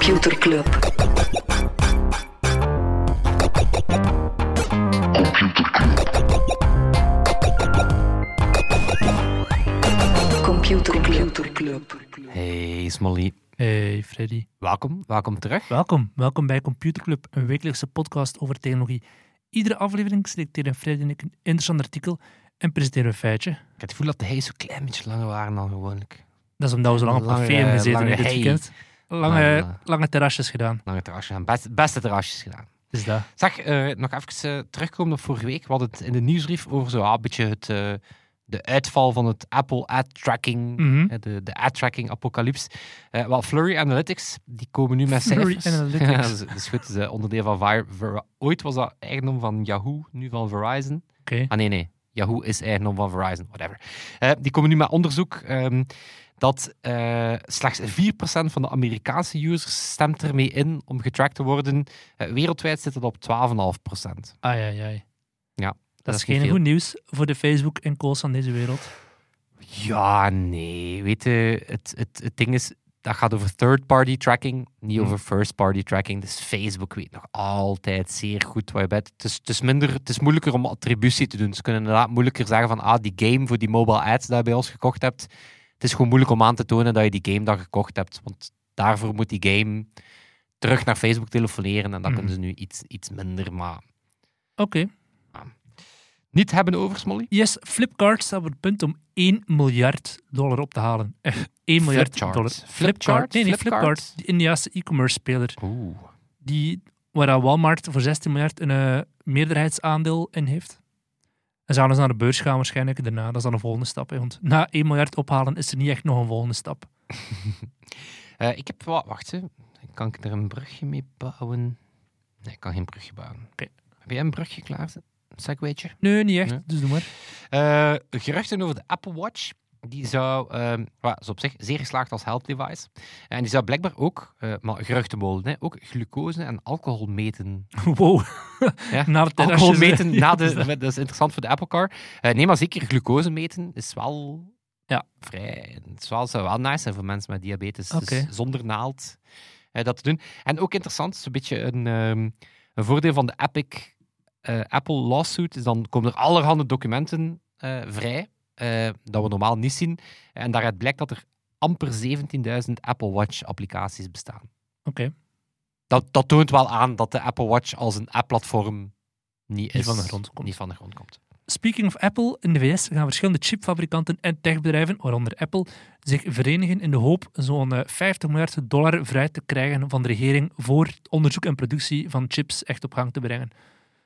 Computer Club. Computer Club. Hey Smolly, Hey Freddy. welkom, welkom terug. Welkom. Welkom bij Computer Club, een wekelijkse podcast over technologie. Iedere aflevering selecteren Freddy en ik een interessant artikel en presenteren een feitje. Ik heb het gevoel dat de hey zo klein beetje langer waren dan gewoonlijk. Dat is omdat we zo lang op café hebben gezeten lange in dit hey. weekend. Lange, Lange- lange terrasjes gedaan. Lange terrasjes gedaan, best, beste terrasjes gedaan. Dus dat. Zeg, eh, nog even eh, terugkomen op vorige week. We hadden het in de nieuwsbrief over zo, ah, een beetje het, eh, de uitval van het Apple ad tracking, Mhm. de, de ad tracking apocalyps. Eh wel, Flurry Analytics, die komen nu met Flurry cijfers. Analytics. Ja, dat, is, dat is goed, dat is onderdeel van Vir- Ver- Ooit was dat eigendom van Yahoo, nu van Verizon. Oké. Ah nee, nee. Yahoo is eigendom van Verizon, whatever. Die komen nu met onderzoek ehm, dat eh, slechts 4% van de Amerikaanse users stemt ermee in om getracked te worden. Eh, wereldwijd zit het op 12,5%. Ai, ai, ai. Ja, Dat, is niet geen goed nieuws voor de Facebook en calls van deze wereld. Ja, nee. Weet je, het, het, het ding is, dat gaat over third-party tracking, niet Hm. over first-party tracking. Dus Facebook weet nog altijd zeer goed waar je bent. Het is, het, is minder, het is moeilijker om attributie te doen. Ze kunnen inderdaad moeilijker zeggen van, ah, die game voor die mobile ads dat je bij ons gekocht hebt, het is gewoon moeilijk om aan te tonen dat je die game dan gekocht hebt. Want daarvoor moet die game terug naar Facebook telefoneren en dat Mhm. kunnen ze nu iets, iets minder, maar Oké. niet hebben over, Smolly. Yes, Flipkart staat op het punt om 1 miljard dollar op te halen. Eh, 1 miljard Flipchart. dollar. Flipchart? Nee, nee, Flipkart? Flipkart. Die Indiaanse e-commerce speler. Oeh. die, waar Walmart voor 16 miljard een eh, meerderheidsaandeel in heeft. En zouden ze naar de beurs gaan waarschijnlijk daarna. Dat is dan een volgende stap. Hè, want na 1 miljard ophalen is er niet echt nog een volgende stap. Eh, ik heb wat, wacht, hè. kan ik er een brugje mee bouwen? Nee, ik kan geen brugje bouwen. Heb jij een brugje klaar? Segwaytje? Nee, niet echt. Nee. Dus doe maar. Eh, geruchten over de Apple Watch. Die zou, ehm well, is op zich zeer geslaagd als help device. En die zou blijkbaar ook, eh maar geruchtenmolen, hè, ook glucose en alcohol meten. Wow. Ja, Na terrasjes, alcohol meten na de, dat- is interessant voor de Apple Car. Eh, nee, maar zeker glucose meten is wel Ja. vrij. Het wel, zou wel nice zijn voor mensen met diabetes. Dus zonder naald eh, dat te doen. En ook interessant, is een beetje een, ehm, een voordeel van de Epic Apple lawsuit. Is dan komen er allerhande documenten vrij. Eh, dat we normaal niet zien. En daaruit blijkt dat er amper 17.000 Apple Watch applicaties bestaan. Oké. Dat, dat toont wel aan dat de Apple Watch als een app-platform niet, van de grond komt. Niet van de grond komt. Speaking of Apple, in de VS gaan verschillende chipfabrikanten en techbedrijven, waaronder Apple, zich verenigen in de hoop zo'n eh, 50 miljard dollar vrij te krijgen van de regering voor onderzoek en productie van chips echt op gang te brengen.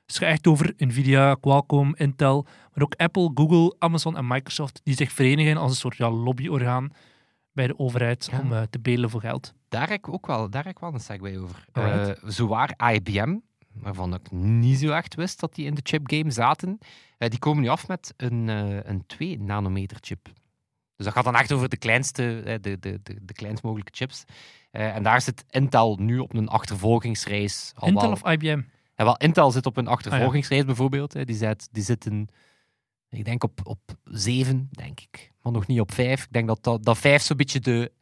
Het gaat echt over Nvidia, Qualcomm, Intel, maar ook Apple, Google, Amazon en Microsoft, die zich verenigen als een soort ja, lobbyorgaan bij de overheid Ja. om eh, te bedelen voor geld. Daar heb ik ook wel, daar heb ik wel een segue over. Eh zowaar IBM, waarvan ik niet zo echt wist dat die in de chipgame zaten, eh, die komen nu af met een, een 2 nanometer chip. Dus dat gaat dan echt over de kleinste, de, de, de, de kleinst mogelijke chips. En daar zit Intel nu op een achtervolgingsrace. Al Intel wel. of IBM? Ja, wel, Intel zit op een achtervolgingsrace bijvoorbeeld. Hè. Die, die zitten, ik denk op, op zeven, denk ik. Maar nog niet op vijf. Ik denk dat, dat, dat vijf zo'n beetje de...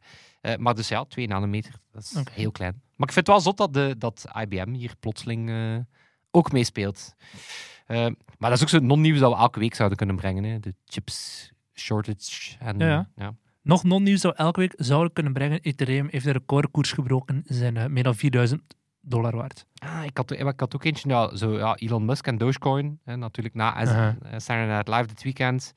eh, maar dus ja, 2 nanometer. Dat is heel klein. Maar ik vind het wel zot dat, de, dat IBM hier plotseling eh, ook meespeelt. Eh, maar dat is ook zo'n non-nieuws dat we elke week zouden kunnen brengen. Hè. De chips shortage. En, Ja, ja. ja. Nog non-nieuws dat we elke week zouden kunnen brengen. Ethereum heeft een recordkoers gebroken, Ze zijn meer dan 4000 dollar waard. Ah, ik, had, ik had ook eentje, ja, zo, ja, Elon Musk en Dogecoin. Hè, natuurlijk na Aha. eh, Saturday Night Live dit weekend.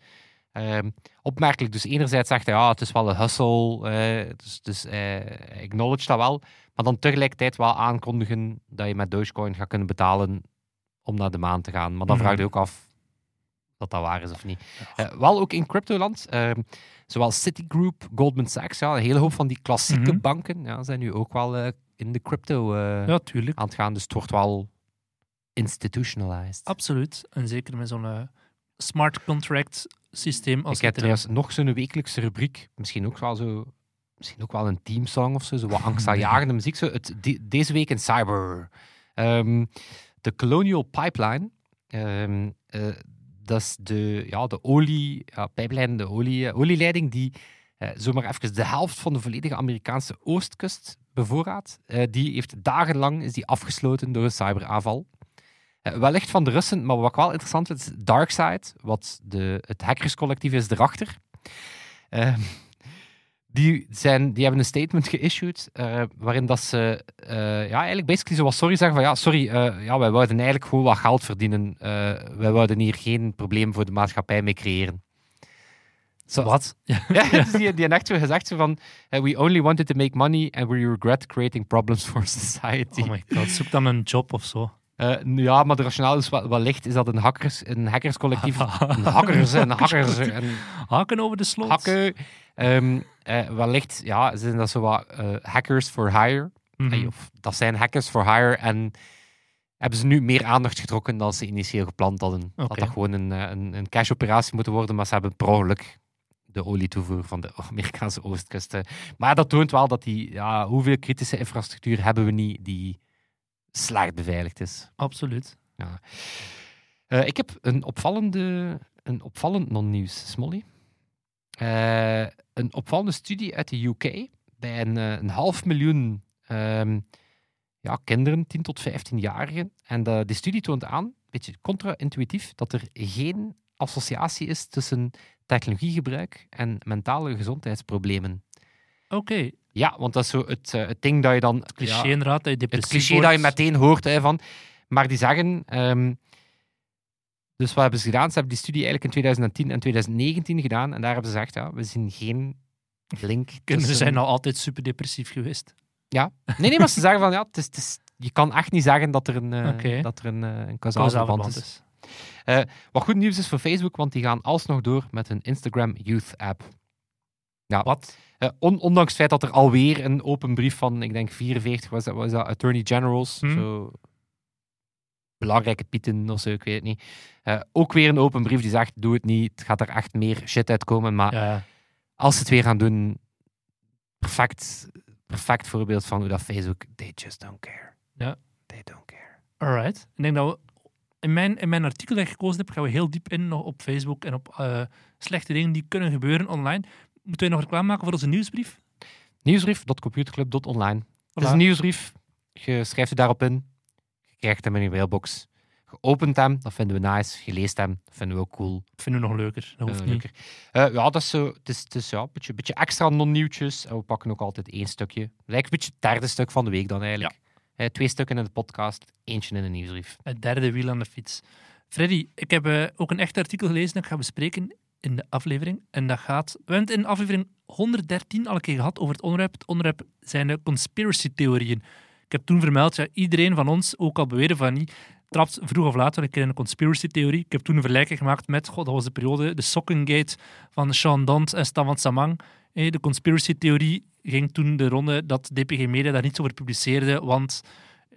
Ehm, opmerkelijk, dus enerzijds zegt hij, ja, het is wel een hustle, dus, dus eh, acknowledge dat wel, maar dan tegelijkertijd wel aankondigen dat je met Dogecoin gaat kunnen betalen om naar de maan te gaan. Maar dan Mhm. vraag je ook af dat dat waar is of niet. Eh, wel ook in cryptoland, ehm, zowel Citigroup, Goldman Sachs, ja, een hele hoop van die klassieke Mhm. banken ja, zijn nu ook wel in de crypto Ja, tuurlijk. aan het gaan, dus het wordt wel institutionalized. Absoluut. En zeker met zo'n eh, smart contract systeem als ik heb trouwens nog zo'n wekelijkse rubriek, misschien ook wel zo, misschien ook wel een teamsong of zo, zo wat angstaanjagende muziek. Zo, het, de- deze week in cyber. Ehm, de Colonial Pipeline, ehm, eh, dat is de, ja, de olie, ja, pijplijn, de olie, olieleiding die zomaar even de helft van de volledige Amerikaanse oostkust bevoorraad. Eh, die heeft dagenlang is die afgesloten door een cyberaanval. Eh, wellicht van de Russen, maar wat wel interessant is, DarkSide, wat de, het hackerscollectief is erachter. Eh, die, zijn, die hebben een statement geissued eh, waarin dat ze ja, eigenlijk basically zoals sorry zeggen van ja, sorry, ja, wij wouden eigenlijk gewoon wat geld verdienen. Wij wouden hier geen probleem voor de maatschappij mee creëren. Zo, Wat? Ja. dus die, die echt zo gezegd zo van eh, we only wanted to make money and we regret creating problems for society. Oh my god, zoek dan een job of zo. Eh, ja, maar de rationaal is ligt, is dat een, hackers, een hackerscollectief, een hackers, een hackers, een Haken over de sloot. hakken, ehm, eh, wellicht, ja, zijn dat zo wat hackers for hire, Mhm. Of dat zijn hackers for hire en hebben ze nu meer aandacht getrokken dan ze initieel gepland hadden. Dat Oké. dat gewoon een, een, een cash-operatie moeten worden, maar ze hebben per ongeluk de olietoevoer van de Amerikaanse oostkust. eh. Maar dat toont wel dat die, ja, hoeveel kritische infrastructuur hebben we niet die slecht beveiligd is. Absoluut. Eh, ik heb een, opvallende, een opvallend non-nieuws, Smolly. Eh, een opvallende studie uit de UK bij een, een half miljoen ehm, ja, kinderen, 10 tot 15-jarigen. En de, die studie toont aan, een beetje contra-intuïtief, dat er geen associatie is tussen technologiegebruik en mentale gezondheidsproblemen. Oké, Ja, want dat is zo het, eh, het ding dat je dan... cliché ja, inderdaad, dat je het cliché dat je meteen hoort hè, van. Maar die zeggen. ehm, dus wat hebben ze gedaan? Ze hebben die studie eigenlijk in 2010 en 2019 gedaan. En daar hebben ze gezegd: ja, we zien geen link. Tussen- zijn al altijd super depressief geweest. Nee, nee, maar ze zeggen van ja, het is, het is- je kan echt niet zeggen dat er een, eh Oké. dat er een, eh, een Causaal verband verband is. Is. Wat goed nieuws is voor Facebook, want die gaan alsnog door met hun Instagram Youth app. Ja, Wat? eh, on- ondanks het feit dat er alweer een open brief van, ik denk 44 was dat, was dat Attorney Generals, Hm. zo belangrijke pieten of zo, ik weet het niet. Eh, ook weer een open brief die zegt, doe het niet, het gaat er echt meer shit uitkomen. Maar Ja, als ze het weer gaan doen, perfect, perfect voorbeeld van hoe dat Facebook, they just don't care. Ja. They don't care. alright. Ik denk dat we in mijn, in mijn artikel dat ik gekozen heb, gaan we heel diep in nog op Facebook en op eh, slechte dingen die kunnen gebeuren online. Moeten we nog reclame maken voor onze nieuwsbrief? Nieuwsbrief.computerclub.online. Het is Voilà. een nieuwsbrief. Je schrijft je daarop in. Je krijgt hem in je mailbox. Je opent hem, dat vinden we nice. Je leest hem, dat vinden we ook cool. Vinden we nog leuker. Dat hoeft niet. leuker. Eh, ja, dat is zo. Het is, het is ja, een beetje, beetje extra non-nieuwtjes. En we pakken ook altijd één stukje. Lijkt een beetje het derde stuk van de week dan eigenlijk. Eh, twee stukken in de podcast, eentje in de nieuwsbrief. Het derde wiel aan de fiets. Freddy, ik heb eh, ook een echt artikel gelezen dat ik ga bespreken in de aflevering. En dat gaat... We hebben het in aflevering 113 al een keer gehad over het onderwerp. Het onderwerp zijn de conspiracy-theorieën. Ik heb toen vermeld, ja, iedereen van ons, ook al beweren van niet, trapt vroeg of laat wel een keer in een conspiracy-theorie. Ik heb toen een vergelijking gemaakt met, god, dat was de periode, de Sockengate van Sean Dant en Stan Samang. Eh, De conspiracy-theorie ging toen de ronde dat DPG Media daar niet over publiceerde, want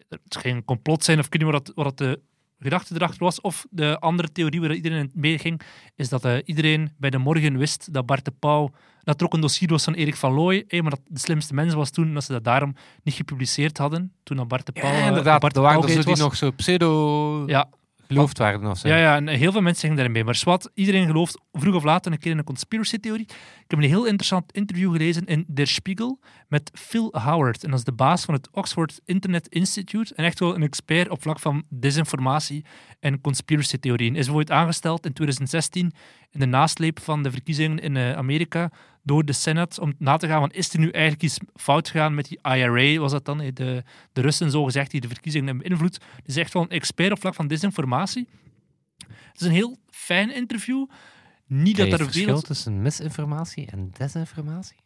het ging een complot zijn of ik weet niet wat, dat- wat de gedachte erachter was. Of de andere theorie waar iedereen in mee ging, is dat eh, iedereen bij de morgen wist dat Bart de Pauw dat er ook een dossier was van Erik van Looy, eh, maar dat de slimste mens was toen, en dat ze dat daarom niet gepubliceerd hadden, toen dat Bart de Pauw... eh, Ja, inderdaad. Bart de er waren zo die nog zo pseudo Ja, geloofd of zo. ja, ja, en heel veel mensen gingen daarin mee. Maar zwart, iedereen gelooft vroeg of laat een keer in een conspiracy-theorie. Ik heb een heel interessant interview gelezen in Der Spiegel met Phil Howard. En dat is de baas van het Oxford Internet Institute. En echt wel een expert op vlak van desinformatie en conspiracy-theorieën. Is bijvoorbeeld aangesteld in 2016 in de nasleep van de verkiezingen in eh, Amerika door de Senat om na te gaan van is er nu eigenlijk iets fout gegaan met die IRA, was dat dan, eh, de, de Russen zo gezegd die de verkiezingen hebben beïnvloed. Dus echt wel een expert op vlak van desinformatie. Het is een heel fijn interview. Niet dat er verschil wereld... tussen misinformatie en desinformatie?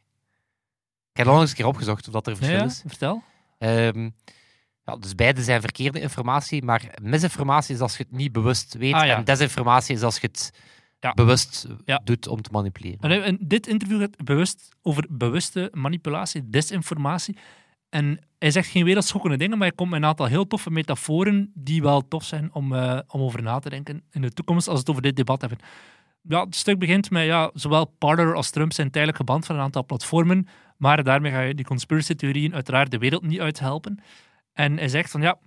Ik heb al eens een keer opgezocht of dat er verschil ja, is. vertel. Ehm, ja, dus beide zijn verkeerde informatie, maar misinformatie is als je het niet bewust weet Ah, ja. en desinformatie is als je het Ja. bewust Ja. doet om te manipuleren. En, en dit interview gaat bewust over bewuste manipulatie, desinformatie. En hij zegt geen wereldschokkende dingen, maar hij komt met een aantal heel toffe metaforen die wel tof zijn om, eh, om over na te denken in de toekomst als we het over dit debat hebben. Ja, het stuk begint met ja, zowel Parler als Trump zijn tijdelijk geband van een aantal platformen, maar daarmee ga je die conspiracy-theorieën uiteraard de wereld niet uithelpen. En hij zegt van ja,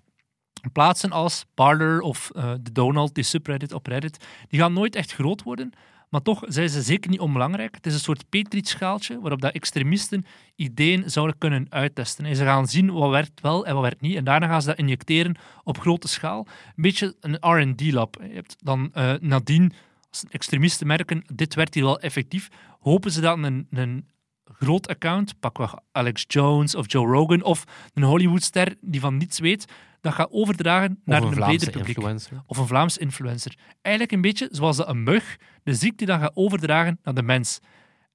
plaatsen als Parler of eh, de Donald, die subreddit op Reddit, die gaan nooit echt groot worden, maar toch zijn ze zeker niet onbelangrijk. Het is een soort Petri-schaaltje waarop dat extremisten ideeën zouden kunnen uittesten. En ze gaan zien wat werkt wel en wat werkt niet. En daarna gaan ze dat injecteren op grote schaal. Een beetje een R&D-lab. Je hebt dan eh, nadien, als extremisten merken, dit werkt hier wel effectief, hopen ze dat een, een groot account, pak Alex Jones of Joe Rogan of een Hollywoodster die van niets weet, dat gaat overdragen naar een, een breder publiek. influencer. Of een Vlaams influencer. Eigenlijk een beetje zoals een mug de ziekte dan gaat overdragen naar de mens.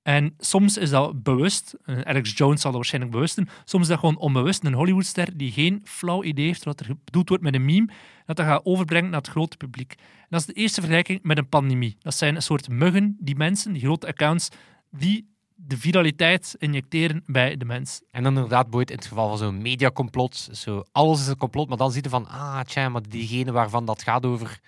En soms is dat bewust. Eh, Alex Jones zal dat waarschijnlijk bewust doen. Soms is dat gewoon onbewust. Een Hollywoodster die geen flauw idee heeft wat er bedoeld wordt met een meme, dat dat gaat overbrengen naar het grote publiek. En dat is de eerste vergelijking met een pandemie. Dat zijn een soort muggen, die mensen, die grote accounts, die de viraliteit injecteren bij de mens. En dan inderdaad, Boyd, in het geval van zo'n mediacomplot, zo, alles is een complot, maar dan zie je van, ah, tja, maar diegene waarvan dat gaat over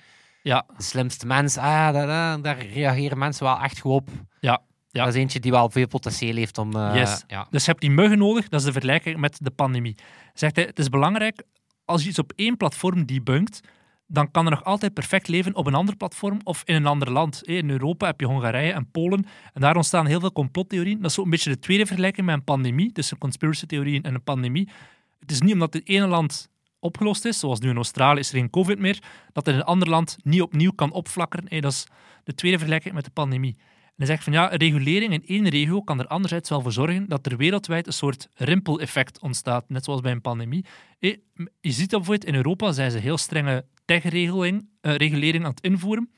Ja, de slimste mens, ah, daar, reageren mensen wel echt goed op. Ja, ja. Dat is eentje die wel veel potentieel heeft om... eh, Yes. ja. Dus je hebt die muggen nodig, dat is de vergelijking met de pandemie. Zegt hij, het is belangrijk, als je iets op één platform debunkt, dan kan er nog altijd perfect leven op een ander platform of in een ander land. In Europa heb je Hongarije en Polen en daar ontstaan heel veel complottheorieën. Dat is een beetje de tweede vergelijking met een pandemie, tussen conspiracy-theorieën en een pandemie. Het is niet omdat het ene land opgelost is, zoals nu in Australië is er geen covid meer, dat in een ander land niet opnieuw kan opflakkeren. Dat is de tweede vergelijking met de pandemie. En hij zegt van ja, regulering in één regio kan er anderzijds wel voor zorgen dat er wereldwijd een soort rimpeleffect ontstaat, net zoals bij een pandemie. Je ziet dat bijvoorbeeld in Europa zijn ze heel strenge tech-regulering eh, regulering aan het invoeren.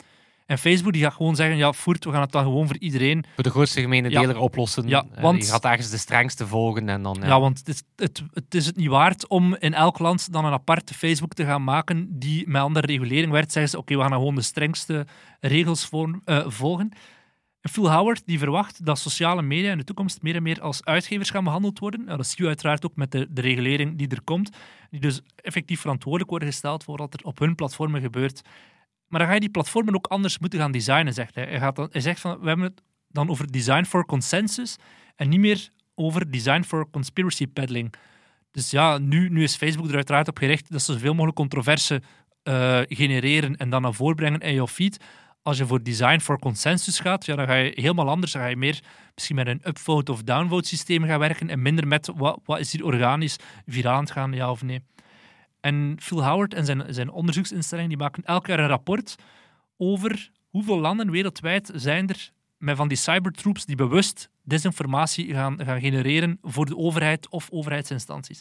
En Facebook die gaat gewoon zeggen, ja, voert, we gaan het dan gewoon voor iedereen. Voor de grootste gemene Ja. deler oplossen. Ja, Eh, want- je gaat ergens de strengste volgen en dan... Ja, want het is het, het is het niet waard om in elk land dan een aparte Facebook te gaan maken die met andere regulering werkt. Zeggen ze, oké, we gaan gewoon de strengste regels voor, eh, volgen. Phil Howard die verwacht dat sociale media in de toekomst meer en meer als uitgevers gaan behandeld worden. Nou, dat zie je uiteraard ook met de, de regulering die er komt. Die dus effectief verantwoordelijk worden gesteld voor wat er op hun platformen gebeurt. Maar dan ga je die platformen ook anders moeten gaan designen, zegt hij. Hij, gaat dan, hij zegt van, we hebben het dan over design for consensus en niet meer over design for conspiracy peddling. Dus ja, nu, nu is Facebook er uiteraard op gericht dat ze zoveel mogelijk controverse eh, genereren en dan naar voren brengen in jouw feed. Als je voor design for consensus gaat, ja, dan ga je helemaal anders. Dan ga je meer misschien met een upvote of downvote systeem gaan werken en minder met wat, wat is hier organisch viraal aan het gaan, ja of nee. En Phil Howard en zijn, zijn onderzoeksinstelling die maken elk jaar een rapport over hoeveel landen wereldwijd zijn er met van die cybertroops die bewust desinformatie gaan, gaan genereren voor de overheid of overheidsinstanties.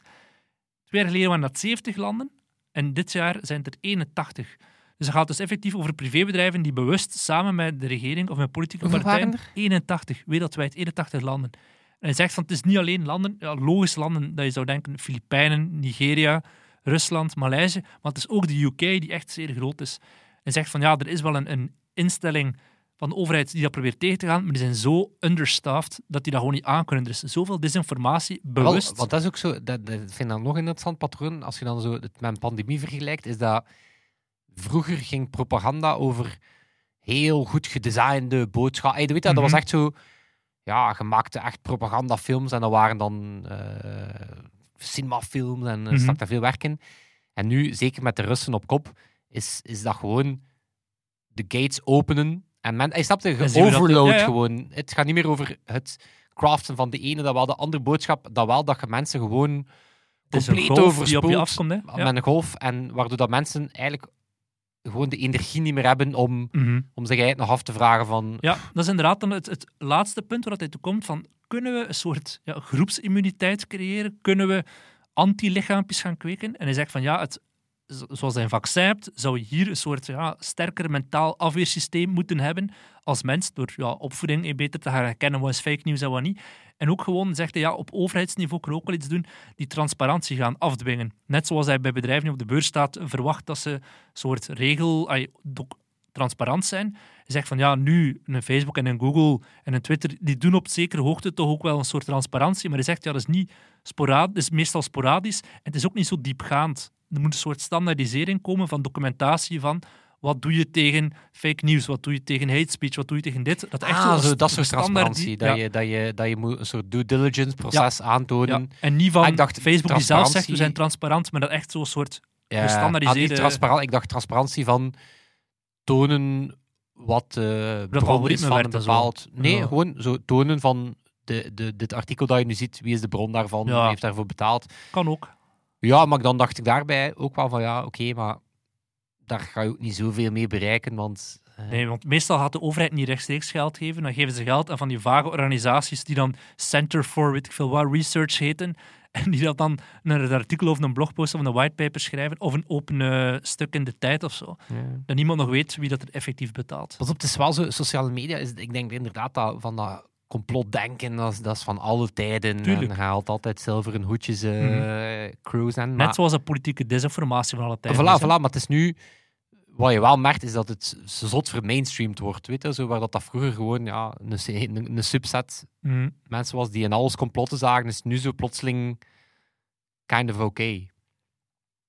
Twee jaar geleden waren dat 70 landen en dit jaar zijn het er 81. Dus het gaat dus effectief over privébedrijven die bewust samen met de regering of met politieke partijen... waren 81, wereldwijd 81 landen. En hij zegt van het is niet alleen landen, ja, logische landen dat je zou denken, Filipijnen, Nigeria, Rusland, Maleisië, maar het is ook de UK die echt zeer groot is. Hij zegt van ja, er is wel een, een instelling van de overheid die dat probeert tegen te gaan, maar die zijn zo understaffed dat die dat gewoon niet aankunnen. Er is zoveel desinformatie, Wel, bewust. want dat is ook zo, dat, dat vind ik dan nog een interessant patroon, als je dan zo het met een pandemie vergelijkt, is dat vroeger ging propaganda over heel goed gedesignde boodschappen. Hey, weet je, dat was Mhm. echt zo, ja, je maakte echt propagandafilms en dat waren dan eh cinemafilms en er Mhm. stak daar veel werk in. En nu, zeker met de Russen op kop, is, is dat gewoon de gates openen en men, hij snapt En de zien we dat- overload ja, ja. gewoon. Het gaat niet meer over het craften van de ene, dat wel de andere boodschap, dat wel dat je mensen gewoon een compleet je overspoelt afkomt. Hè? Ja. met een golf en waardoor dat mensen eigenlijk gewoon de energie niet meer hebben om, Mhm. om zich eigenlijk nog af te vragen van Ja, dat is inderdaad dan het, het laatste punt waar hij toe komt van kunnen we een soort ja, groepsimmuniteit creëren? Kunnen we antilichaampjes gaan kweken? En hij zegt van ja, het, zoals hij een vaccin hebt, zou je hier een soort ja, sterker mentaal afweersysteem moeten hebben als mens, door ja, opvoeding eh, beter te gaan herkennen wat is fake news en wat niet. En ook gewoon, zegt hij, ja, op overheidsniveau kunnen we ook wel iets doen, die transparantie gaan afdwingen. Net zoals hij bij bedrijven op de beurs staat, verwacht dat ze een soort regel, transparant zijn. Zegt van ja, nu een Facebook en een Google en een Twitter, die doen op zekere hoogte toch ook wel een soort transparantie. Maar hij zegt ja, dat is niet sporadisch, is meestal sporadisch en het is ook niet zo diepgaand. Er moet een soort standaardisering komen van documentatie van wat doe je tegen fake news, wat doe je tegen hate speech, wat doe je tegen dit. Dat echt ah, zo dat soort transparantie. Dat, ja. je, dat, je, dat je moet een soort due diligence proces aantonen. Ja, en niet van Ah, ik dacht Facebook die zelf zegt we zijn transparant, maar dat echt zo'n soort Ja, gestandaardiseerde- ah, transparant, ik dacht transparantie van tonen wat de bron is algoritme van een bepaald... Nee, gewoon zo tonen van de, de, dit artikel dat je nu ziet, wie is de bron daarvan, wie heeft daarvoor betaald. Kan ook. Ja, maar dan dacht ik daarbij ook wel van ja, oké, maar daar ga je ook niet zoveel mee bereiken, want... eh, Nee, want meestal gaat de overheid niet rechtstreeks geld geven. Dan geven ze geld aan van die vage organisaties die dan Center for weet ik veel wat research heten. En die dat dan naar een artikel of een blogpost of een whitepaper schrijven. Of een open eh, stuk in de tijd of zo. ja. Dat niemand nog weet wie dat er effectief betaalt. Pas op, het is wel zo, sociale media, is, ik denk inderdaad dat van dat complotdenken, dat is, dat is van alle tijden. Tuurlijk. En haalt altijd zilveren hoedjes crews. Maar, Net zoals de politieke desinformatie van alle tijden. voilà, voilà, maar het is nu... Wat je wel merkt, is dat het zot vermainstreamed wordt. Weet je? Zo, waar dat, dat vroeger gewoon ja, een, een, een subset Mhm. mensen was die in alles complotten zagen, is nu zo plotseling kind of oké.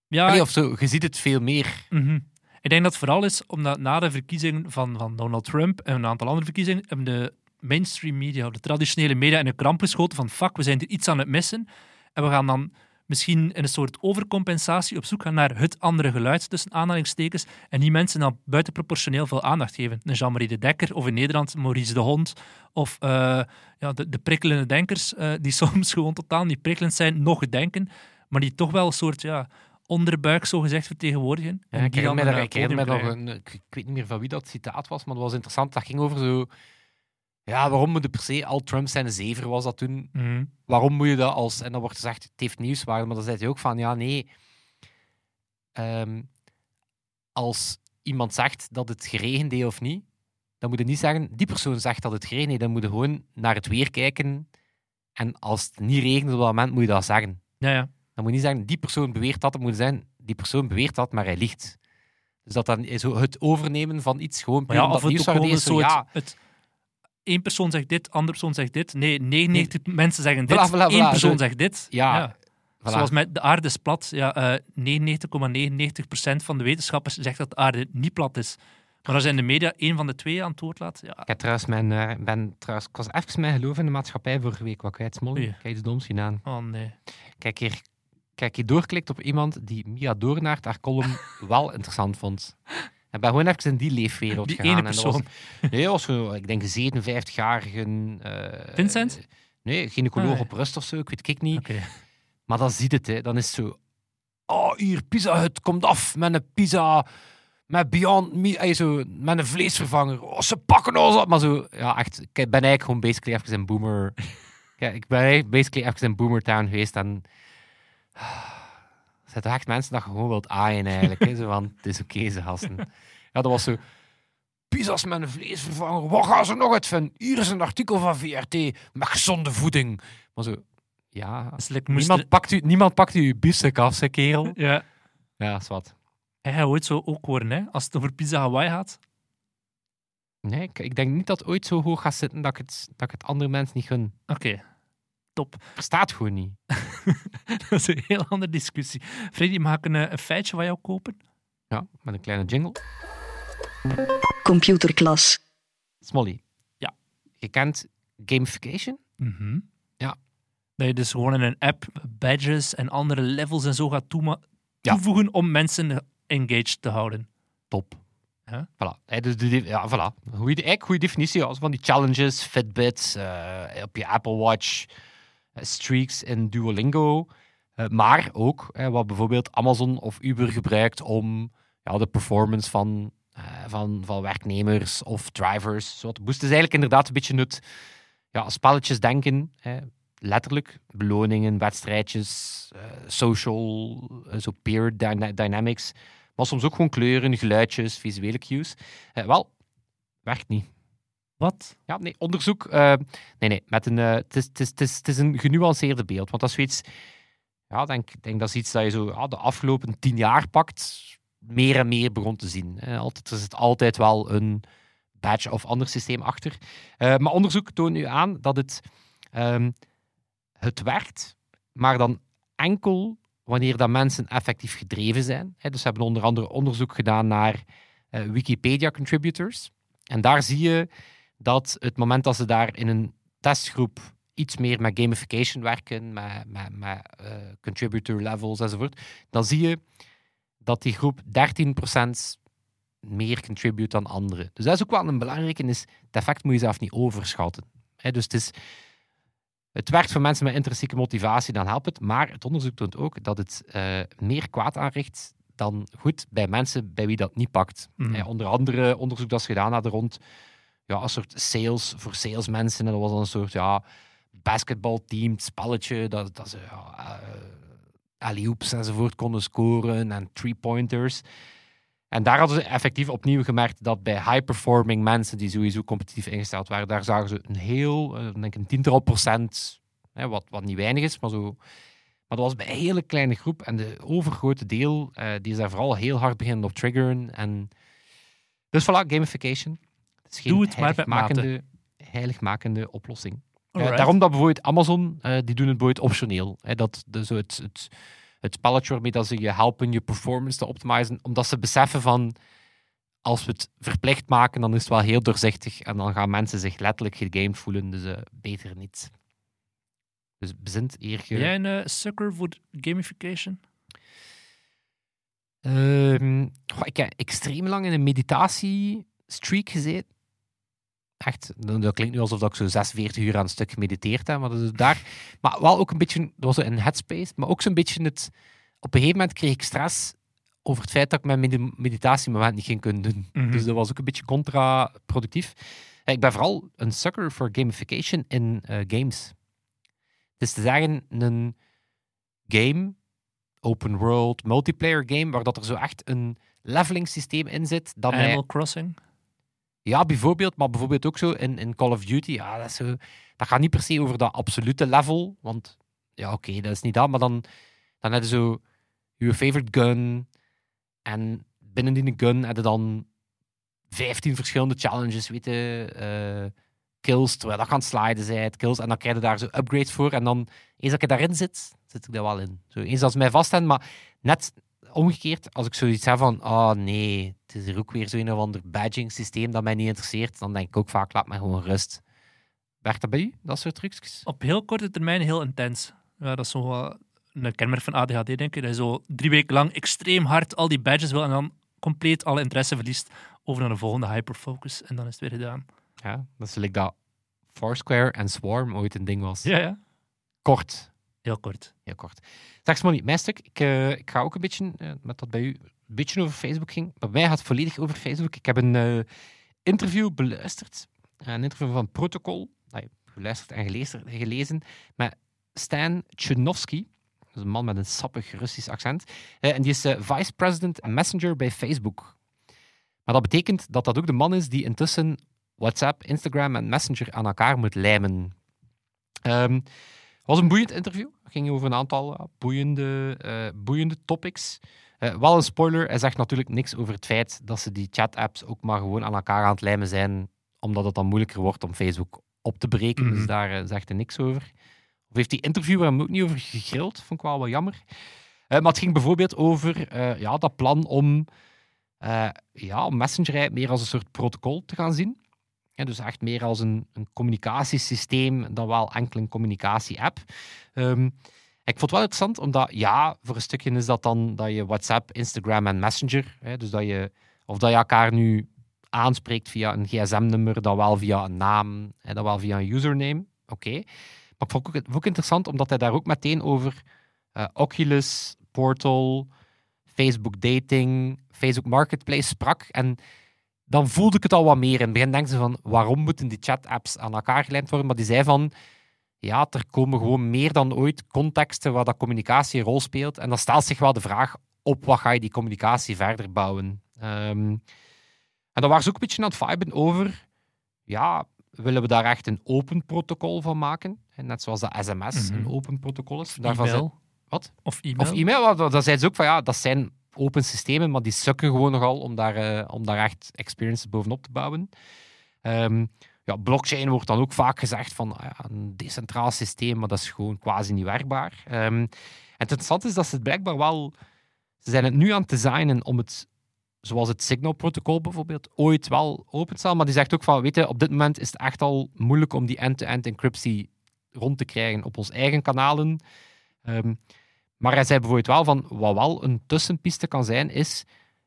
Ja, Allee, of zo, je ziet het veel meer. Mhm. Ik denk dat het vooral is omdat na de verkiezingen van, van Donald Trump en een aantal andere verkiezingen hebben de mainstream media, de traditionele media, in een kramp geschoten van fuck, we zijn er iets aan het missen. En we gaan dan misschien in een soort overcompensatie op zoek gaan naar het andere geluid, tussen aanhalingstekens, en die mensen dan buitenproportioneel veel aandacht geven. Een Jean-Marie de Dekker, of in Nederland Maurice de Hond, of eh, ja, de, de prikkelende denkers, eh, die soms gewoon totaal niet prikkelend zijn, nog denken, maar die toch wel een soort ja, onderbuik, zo gezegd, vertegenwoordigen. Ja, En ik herinner me, nog een, ik weet niet meer van wie dat citaat was, maar dat was interessant. Dat ging over zo... Ja, waarom moet je per se al Trump zijn zever was dat toen? Mhm. Waarom moet je dat als... En dan wordt gezegd, het heeft nieuwswaarde, maar dan zei hij ook van, ja, nee... Ehm, als iemand zegt dat het geregend heeft of niet, dan moet je niet zeggen, die persoon zegt dat het geregend heeft. Dan moet je gewoon naar het weer kijken. En als het niet regent op dat moment, moet je dat zeggen. Ja, ja. Dan moet je niet zeggen, die persoon beweert dat. Dan moet zeggen, die persoon beweert dat, maar hij liegt. Dus dat dan is zo het overnemen van iets gewoon ja, of het is. Zo, soort... ja, Het, één persoon zegt dit, andere persoon zegt dit. Nee, 99 mensen zeggen dit, Voilà, voilà, één voilà. persoon Zo- zegt dit. ja. Zoals met de aarde is plat. Ja, eh 99,99% van de wetenschappers zegt dat de aarde niet plat is. Maar als in de media één van de twee aan het woord laat, ja, Ik, heb trouwens mijn, eh, ben trouwens, ik was even mijn geloof in de maatschappij vorige week wat kwijt. Smolly. Oei. Ik heb iets doms oh nee. Kijk hier, kijk hier doorklikt op iemand die Mia Doornaert haar column wel interessant vond. Ik ben gewoon even in die leefwereld Die gegaan. ene en was- persoon. Nee, was zo, ik denk een 57-jarige... eh, Vincent? Nee, gynaecoloog Ah, op rust of zo, ik weet ik niet. Maar dan ziet het, hè. dan is het zo... Oh, hier, Pizza Hut komt af met een pizza... Met Beyond Meat, zo, met een vleesvervanger. Oh, ze pakken ons op. Maar zo, ja, echt, ik ben eigenlijk gewoon basically even in boomer... Ja, ik ben eigenlijk basically even in boomer town geweest en... Zitten echt mensen dat je gewoon wilt aaien eigenlijk. Hè, zo van, het is oké, ze gasten. Ja, dat was zo... Pizza's met een vleesvervanger, wat gaan ze nog uitvinden? Hier is een artikel van VRT met gezonde voeding. Maar zo, ja... Dus like, Niemand pakt, u, niemand pakt u uw biefstuk af, zeg kerel. Ja. Ja, is wat. Hij gaat ooit zo ook worden, hè, als het over Pizza Hawaii gaat. Nee, ik, ik denk niet dat het ooit zo hoog gaat zitten dat ik het, dat ik het andere mensen niet gun. Oké, top. Verstaat gewoon niet. Dat is een heel andere discussie. Freddy, mag ik een, eh, een feitje van jou kopen? Ja, met een kleine jingle. Computerklas. Smolly. Ja. Je kent gamification? Mhm. Ja. Dat je dus gewoon in een app badges en andere levels en zo gaat Ja. toevoegen om mensen engaged te houden. Top. Ja. Voilà. Hè, dus de, ja, voilà. Goeie, eigenlijk goede definitie. Als van die challenges, Fitbits, eh, op je Apple Watch, streaks in Duolingo. Eh, maar ook eh, wat bijvoorbeeld Amazon of Uber gebruikt om ja, de performance van, eh, van, van werknemers of drivers zo te boosten. is eigenlijk inderdaad een beetje het ja, spelletjes denken. Letterlijk. Beloningen, wedstrijdjes, eh, social, eh, zo peer dyna- dynamics. Maar soms ook gewoon kleuren, geluidjes, visuele cues. Eh, wel, werkt niet. Wat? Ja, nee, onderzoek. eh, nee, nee, met een, eh, het, is, het, is, is, een genuanceerde beeld. Want dat is zoiets. Ja, denk, denk dat is iets dat je zo de afgelopen tien jaar pakt. Meer en meer begon te zien. Altijd, er zit altijd wel een badge of ander systeem achter. Eh, maar onderzoek toont nu aan dat het, ehm, het werkt, maar dan enkel wanneer dat mensen effectief gedreven zijn. Dus ze hebben onder andere onderzoek gedaan naar Wikipedia-contributors. En daar zie je dat het moment dat ze daar in een testgroep iets meer met gamification werken, met, met, met eh, contributor levels enzovoort, dan zie je dat die groep 13% meer contribute dan anderen. Dus dat is ook wel een belangrijke, is het effect moet je zelf niet overschatten. Dus het, is, het werkt voor mensen met intrinsieke motivatie, dan helpt het. Maar het onderzoek toont ook dat het eh, meer kwaad aanricht dan goed bij mensen bij wie dat niet pakt. Hè, onder andere onderzoek dat is gedaan hadden rond ja, een soort sales voor salesmensen. En dat was dan een soort ja, basketbalteam, spelletje, dat, dat ze ja, uh, alley-oops enzovoort konden scoren en three-pointers. En daar hadden ze effectief opnieuw gemerkt dat bij high-performing mensen die sowieso competitief ingesteld waren, daar zagen ze een heel, uh, denk een tiental procent, hè, wat, wat niet weinig is, maar zo. Maar dat was bij een hele kleine groep en de overgrote deel, uh, die is daar vooral heel hard beginnen op triggeren. En... Dus voilà, gamification. Is geen Doe het maar met heiligmakende, heiligmakende oplossing. Uh, Alright. daarom dat bijvoorbeeld Amazon, uh, die doen het bijvoorbeeld optioneel. Hè, dat de, zo het, het, het spelletje waarmee dat ze je helpen je performance te optimizen, omdat ze beseffen van als we het verplicht maken, dan is het wel heel doorzichtig en dan gaan mensen zich letterlijk gegamed voelen, dus uh, beter niet. Dus bezint Ben jij een sucker voor gamification? Goh, ik heb extreem lang in een meditatiestreak gezeten echt, dat klinkt nu alsof ik zo 46 uur aan een stuk gemediteerd heb, maar dat is daar. Maar wel ook een beetje, dat was een headspace, maar ook zo'n beetje het. Op een gegeven moment kreeg ik stress over het feit dat ik mijn meditatiemoment niet ging kunnen doen. Mhm. Mm -hmm. Dus dat was ook een beetje contraproductief. Ik ben vooral een sucker voor gamification in uh, games. Dus te zeggen, een game, open world, multiplayer game, waar dat er zo echt een leveling systeem in zit. Dat Animal mij, Crossing? Ja, bijvoorbeeld, maar bijvoorbeeld ook zo in, in Call of Duty. Ja, dat, is zo, dat gaat niet per se over dat absolute level, want ja, oké, dat is niet dat, maar dan, dan heb je zo je favorite gun en binnen die gun heb je dan 15 verschillende challenges, weet je, uh, kills, terwijl dat gaan sliden zijn, kills, en dan krijg je daar zo upgrades voor, en dan, eens dat ik daarin zit, zit ik daar wel in. Zo, eens als mij vasthoudt, maar net omgekeerd, als ik zoiets heb van, oh nee, het is er ook weer zo'n of ander badging systeem dat mij niet interesseert, dan denk ik ook vaak, laat mij gewoon rust. Werkt dat bij u, dat soort trucjes? Op heel korte termijn heel intens. Ja, dat is zo uh, een kenmerk van ADHD, denk ik. Dat je zo drie weken lang extreem hard al die badges wil en dan compleet alle interesse verliest over naar de volgende hyperfocus en dan is het weer gedaan. Ja, dat is like dat Foursquare en Swarm ooit een ding was. Ja, ja. Kort. Heel kort. Heel kort. Maar niet, mijn stuk. Ik, uh, ik ga ook een beetje, uh, met dat bij u een beetje over Facebook ging. Bij mij gaat het volledig over Facebook. Ik heb een uh, interview beluisterd. Een interview van Protocol. Geluisterd en gelezen, gelezen met Stan Chunovsky. Dat is een man met een sappig Russisch accent. en die is vice president Messenger bij Facebook. Maar dat betekent dat dat ook de man is die intussen WhatsApp, Instagram en Messenger aan elkaar moet lijmen. Um, was een boeiend interview. Het ging over een aantal uh, boeiende, uh, boeiende topics. Uh, wel een spoiler, hij zegt natuurlijk niks over het feit dat ze die chat-apps ook maar gewoon aan elkaar aan het lijmen zijn, omdat het dan moeilijker wordt om Facebook op te breken. Mm -hmm. Dus daar zegt hij niks over. Of heeft die interviewer hem ook niet over gegrild? Vond ik wel wat jammer. maar het ging bijvoorbeeld over ja, dat plan om, ja, Messenger meer als een soort protocol te gaan zien. Dus echt meer als een, een communicatiesysteem dan wel enkel een communicatie-app. Um, ik vond het wel interessant, omdat ja, voor een stukje is dat dan dat je WhatsApp, Instagram en Messenger, hè, dus dat je, of dat je elkaar nu aanspreekt via een gsm-nummer, dan wel via een naam, hè, dan wel via een username. Oké. Maar ik vond het ook, interessant, omdat hij daar ook meteen over uh, Oculus, Portal, Facebook Dating, Facebook Marketplace sprak. En dan voelde ik het al wat meer. In het begin denken ze van, waarom moeten die chat-apps aan elkaar gelijmd worden? Maar die zei van, ja, er komen gewoon meer dan ooit contexten waar dat communicatie een rol speelt. En dan stelt zich wel de vraag, op wat ga je die communicatie verder bouwen? Um, en dan waren ze ook een beetje aan het viben over, ja, willen we daar echt een open protocol van maken? En net zoals dat sms Mhm. een open protocol is. Daarvan wat? Of e-mail. Of e-mail, dan zeiden ze ook van ja, dat zijn open systemen, maar die sukken gewoon nogal om daar, eh, om daar echt experiences bovenop te bouwen. Ehm, ja, blockchain wordt dan ook vaak gezegd van ah een decentraal systeem, maar dat is gewoon quasi niet werkbaar. Ehm, en het interessante is dat ze het blijkbaar wel... Ze zijn het nu aan het designen om het, zoals het Signal-protocol bijvoorbeeld, ooit wel open te stellen. Maar die zegt ook van, weet je, op dit moment is het echt al moeilijk om die end-to-end encryptie rond te krijgen op onze eigen kanalen. Ehm, maar hij zei bijvoorbeeld wel van, wat wel een tussenpiste kan zijn, is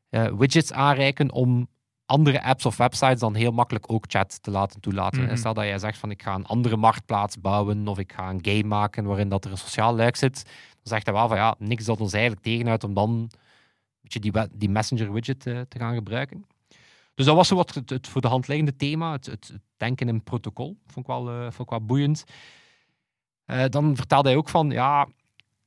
eh, widgets aanreiken om andere apps of websites dan heel makkelijk ook chat te laten toelaten. Mhm. Stel dat jij zegt van ik ga een andere marktplaats bouwen of ik ga een game maken waarin dat er een sociaal luik zit, dan zegt hij wel van ja, niks dat ons eigenlijk tegenhoudt om dan die, die messenger widget eh, te gaan gebruiken. Dus dat was zo wat het, het voor de hand liggende thema, het, het, het denken in protocol. Vond ik wel, eh, vond ik wel boeiend. Dan vertelde hij ook van, ja,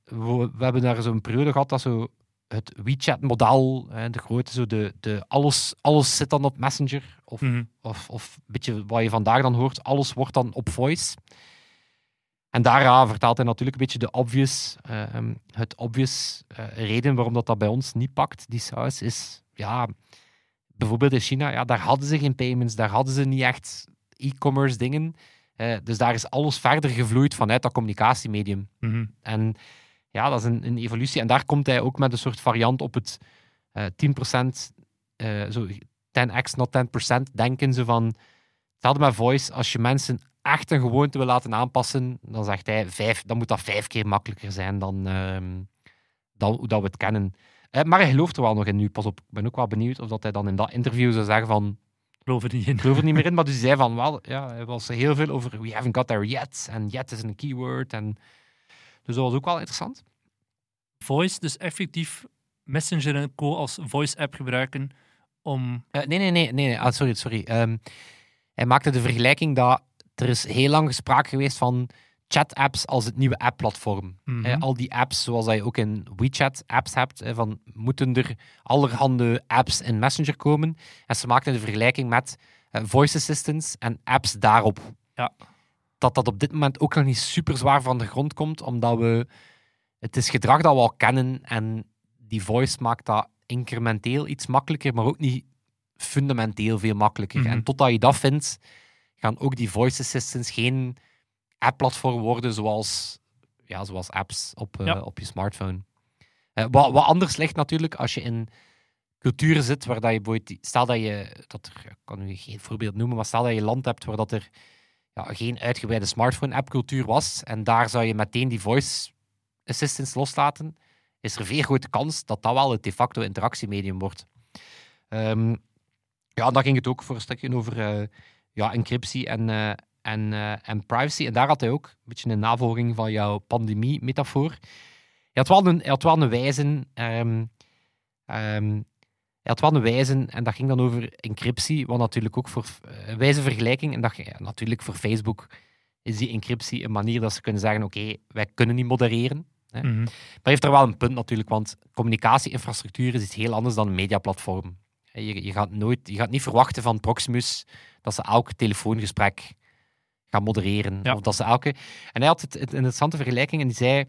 we, we hebben daar zo'n periode gehad dat zo het WeChat-model, de grote, zo de, de alles, alles zit dan op Messenger. Of, Mhm. of, of een beetje wat je vandaag dan hoort, alles wordt dan op voice. En daar ja, vertaalt hij natuurlijk een beetje de obvious, eh, ehm, het obvious eh, reden waarom dat, dat bij ons niet pakt, die saus, is ja, bijvoorbeeld in China, ja, daar hadden ze geen payments, daar hadden ze niet echt e-commerce dingen. Eh, dus daar is alles verder gevloeid vanuit dat communicatiemedium. Mhm. En ja, dat is een, een evolutie. En daar komt hij ook met een soort variant op het eh 10%, eh, zo 10x, not 10% denken. Zo van, hetzelfde met voice, als je mensen echt een gewoonte wil laten aanpassen, dan zegt hij, vijf, dan moet dat vijf keer makkelijker zijn dan, ehm, dan hoe dat we het kennen. Eh, maar hij gelooft er wel nog in nu. Pas op, ik ben ook wel benieuwd of dat hij dan in dat interview zou zeggen van, geloof er niet in. geloof er niet meer in, maar dus hij zei van wel, ja, hij was heel veel over we haven't got there yet, en yet is een keyword. En, dus dat was ook wel interessant. Voice, dus effectief Messenger en Co. als voice-app gebruiken om... Eh, nee, nee, nee, nee, nee. Ah, sorry, sorry. Ehm, hij maakte de vergelijking dat er is heel lang sprake geweest van chat-apps als het nieuwe app-platform. Mhm. Eh, al die apps, zoals dat je ook in WeChat-apps hebt, eh, van moeten er allerhande apps in Messenger komen? En ze maakten de vergelijking met voice assistants en apps daarop. Ja. Dat dat op dit moment ook nog niet super zwaar van de grond komt, omdat we... Het is gedrag dat we al kennen en die voice maakt dat incrementeel iets makkelijker, maar ook niet fundamenteel veel makkelijker. Mhm. En totdat je dat vindt, gaan ook die voice assistants geen app-platform worden zoals, ja, zoals apps op, eh, op je smartphone. Eh, wat, wat anders ligt natuurlijk als je in culturen zit waar dat je bijvoorbeeld, stel dat je, dat er, ik kan nu geen voorbeeld noemen, maar stel dat je land hebt waar dat er ja, geen uitgebreide smartphone-app-cultuur was en daar zou je meteen die voice assistants loslaten, is er veel grote kans dat dat wel het de facto interactiemedium wordt. Ehm, ja, daar ging het ook voor een stukje over eh, ja, encryptie en, eh, en, eh, en privacy. En daar had hij ook een beetje een navolging van jouw pandemie-metafoor. Hij had wel een, hij had wel een wijze... ehm, ehm, had wel een wijze, en dat ging dan over encryptie, wat natuurlijk ook voor een wijze vergelijking. En dat, ja, natuurlijk voor Facebook is die encryptie een manier dat ze kunnen zeggen: oké, wij kunnen niet modereren. Mhm. Maar heeft er wel een punt natuurlijk, want communicatieinfrastructuur is iets heel anders dan een mediaplatform. Je, je, gaat nooit, je gaat niet verwachten van Proximus dat ze elk telefoongesprek gaan modereren. Ja. Of dat ze elke... En hij had het, het interessante vergelijking en die zei...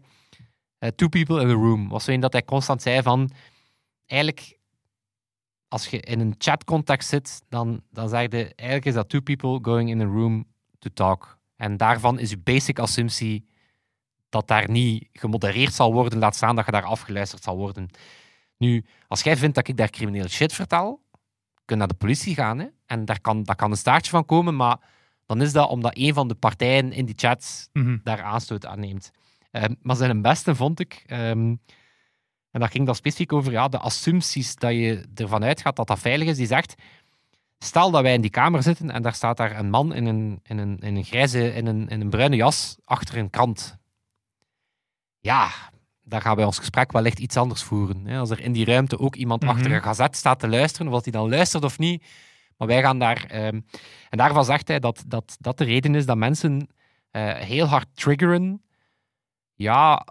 eh, two people in a room. Was zo een dat hij constant zei van... Eigenlijk, als je in een chatcontext zit, dan, dan zeg je... Eigenlijk is dat two people going in a room to talk. En daarvan is je basic assumptie dat daar niet gemodereerd zal worden, laat staan dat je daar afgeluisterd zal worden. Nu, als jij vindt dat ik daar crimineel shit vertel, kun je naar de politie gaan. Hè? En daar kan, daar kan een staartje van komen, maar dan is dat omdat een van de partijen in die chat Mhm. daar aanstoot aan neemt. Ehm, maar zijn beste vond ik, ehm, en dat ging dan specifiek over ja, de assumpties dat je ervan uitgaat dat dat veilig is, die zegt, stel dat wij in die kamer zitten en daar staat daar een man in een, in een, in een grijze, in een, in een bruine jas achter een krant. Ja, daar gaan wij ons gesprek wellicht iets anders voeren. Hè. Als er in die ruimte ook iemand Mhm. achter een gazet staat te luisteren, of dat hij dan luistert of niet, maar wij gaan daar... ehm, en daarvan zegt hij dat, dat dat de reden is dat mensen eh, heel hard triggeren ja,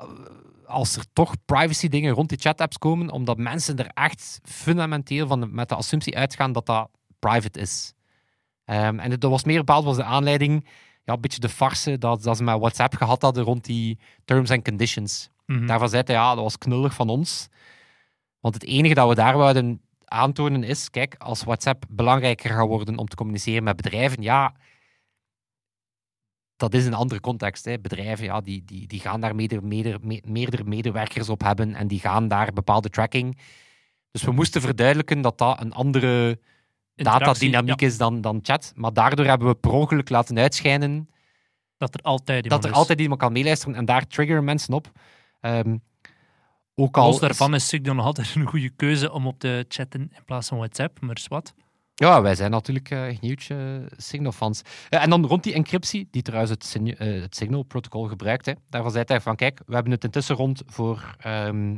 als er toch privacy dingen rond die chat-apps komen, omdat mensen er echt fundamenteel van de- met de assumptie uitgaan dat dat private is. Ehm, en dat was meer bepaald was de aanleiding, ja, een beetje de farse dat, dat ze met WhatsApp gehad hadden rond die terms and conditions. Mhm. Daarvan zei hij, ja, dat was knullig van ons. Want het enige dat we daar wouden aantonen is, kijk, als WhatsApp belangrijker gaat worden om te communiceren met bedrijven, ja, dat is een andere context. Hè. Bedrijven ja, die, die, die gaan daar meerdere, meerdere, me- meerdere medewerkers op hebben en die gaan daar bepaalde tracking. Dus we moesten verduidelijken dat dat een andere datadynamiek ja, is dan, dan chat. Maar daardoor hebben we per ongeluk laten uitschijnen Dat er altijd dat iemand er is. altijd iemand kan meeluisteren en daar triggeren mensen op. Ehm, Ook al Los daarvan is Signal nog altijd een goede keuze om op te chatten in plaats van WhatsApp, maar is wat. Ja, wij zijn natuurlijk eh huge eh, Signal-fans. Eh, en dan rond die encryptie, die trouwens het, het Signal-protocol gebruikt, hè, daarvan zei hij van, kijk, we hebben het intussen rond voor, ehm,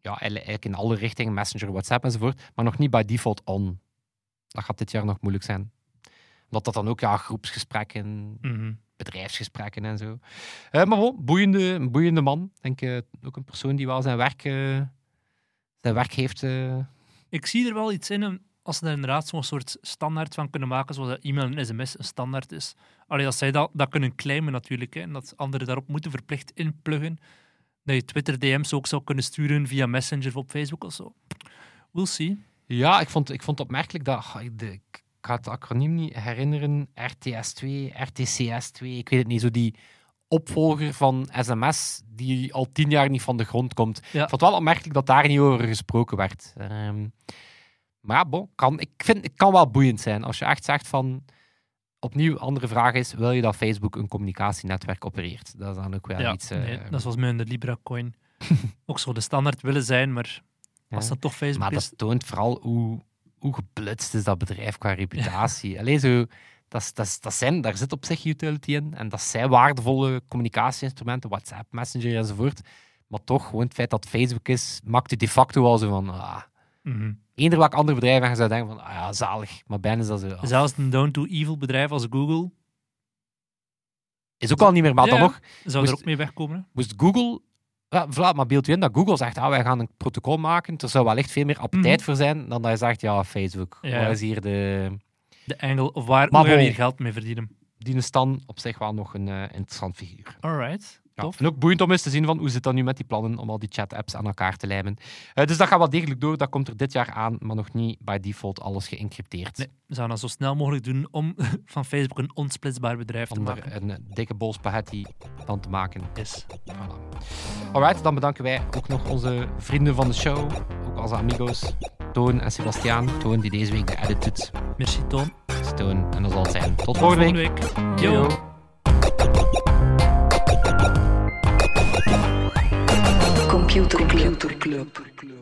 ja, eigenlijk in alle richtingen, Messenger, WhatsApp enzovoort, maar nog niet by default on. Dat gaat dit jaar nog moeilijk zijn. Omdat dat dan ook, ja, groepsgesprekken, Mhm. bedrijfsgesprekken en zo. Maar wel, boeiende, een boeiende man. Ik denk ook een persoon die wel zijn werk, zijn werk heeft... Ik zie er wel iets in hem, als ze daar inderdaad zo'n soort standaard van kunnen maken, zoals dat e-mail en sms een standaard is. Alleen dat zij dat, dat kunnen claimen natuurlijk, hè, en dat anderen daarop moeten verplicht inpluggen. Dat je Twitter DM's ook zou kunnen sturen via Messenger of op Facebook of zo. We'll see. Ja, ik vond, ik vond het opmerkelijk dat... ik- de, ik ga het acroniem niet herinneren. RTS2, RTCS2, ik weet het niet. Zo die opvolger van sms die al tien jaar niet van de grond komt. Ja. Ik vond het wel opmerkelijk dat daar niet over gesproken werd. Ehm, maar ja, bon, kan, ik vind het kan wel boeiend zijn als je echt zegt van... Opnieuw, andere vraag is, wil je dat Facebook een communicatienetwerk opereert? Dat is dan ook wel Ja, iets... nee, dat is zoals met de Libra coin. ook zo de standaard willen zijn, maar als ja. dat toch Facebook Maar is... dat toont vooral hoe, hoe geblutst is dat bedrijf qua reputatie. Alleen zo, dat, dat, dat zijn, daar zit op zich utility in. En dat zijn waardevolle communicatieinstrumenten, WhatsApp, Messenger enzovoort. Maar toch, gewoon het feit dat Facebook is, maakt het de facto al zo van... Ah, Mhm. eender welk ander bedrijf en je zou denken van, ah ja, zalig. Maar bijna is dat zo... ah, Zelfs een down-to-evil bedrijf als Google is ook al niet meer, maar dan nog, zou Moest- er ook mee wegkomen. hè. moest Google... Ja, voilà, maar beeld je in dat Google zegt, ah, wij gaan een protocol maken. Er zou wellicht veel meer appetijt Mhm. voor zijn dan dat je zegt, ja, Facebook. Ja. Waar is hier de... De angle, of waar Maar hoe gaan we hier geld mee verdienen. Die is dan op zich wel nog een eh, interessant figuur. Alright. Tof. En ook boeiend om eens te zien van hoe zit dat nu met die plannen om al die chat-apps aan elkaar te lijmen. Eh, dus dat gaat wel degelijk door. Dat komt er dit jaar aan, maar nog niet by default alles geëncrypteerd. Nee, we zouden dat zo snel mogelijk doen om van Facebook een onsplitsbaar bedrijf te Om maken. er een eh, dikke bol spaghetti van te maken. Yes. Voilà. Alright, dan bedanken wij ook nog onze vrienden van de show. Ook onze amigos. Toon en Sebastiaan. Toon die deze week de edit doet. Merci Toon. Toon. En dat zal het zijn. Tot Tot volgende week. week. Yo. Computer Club.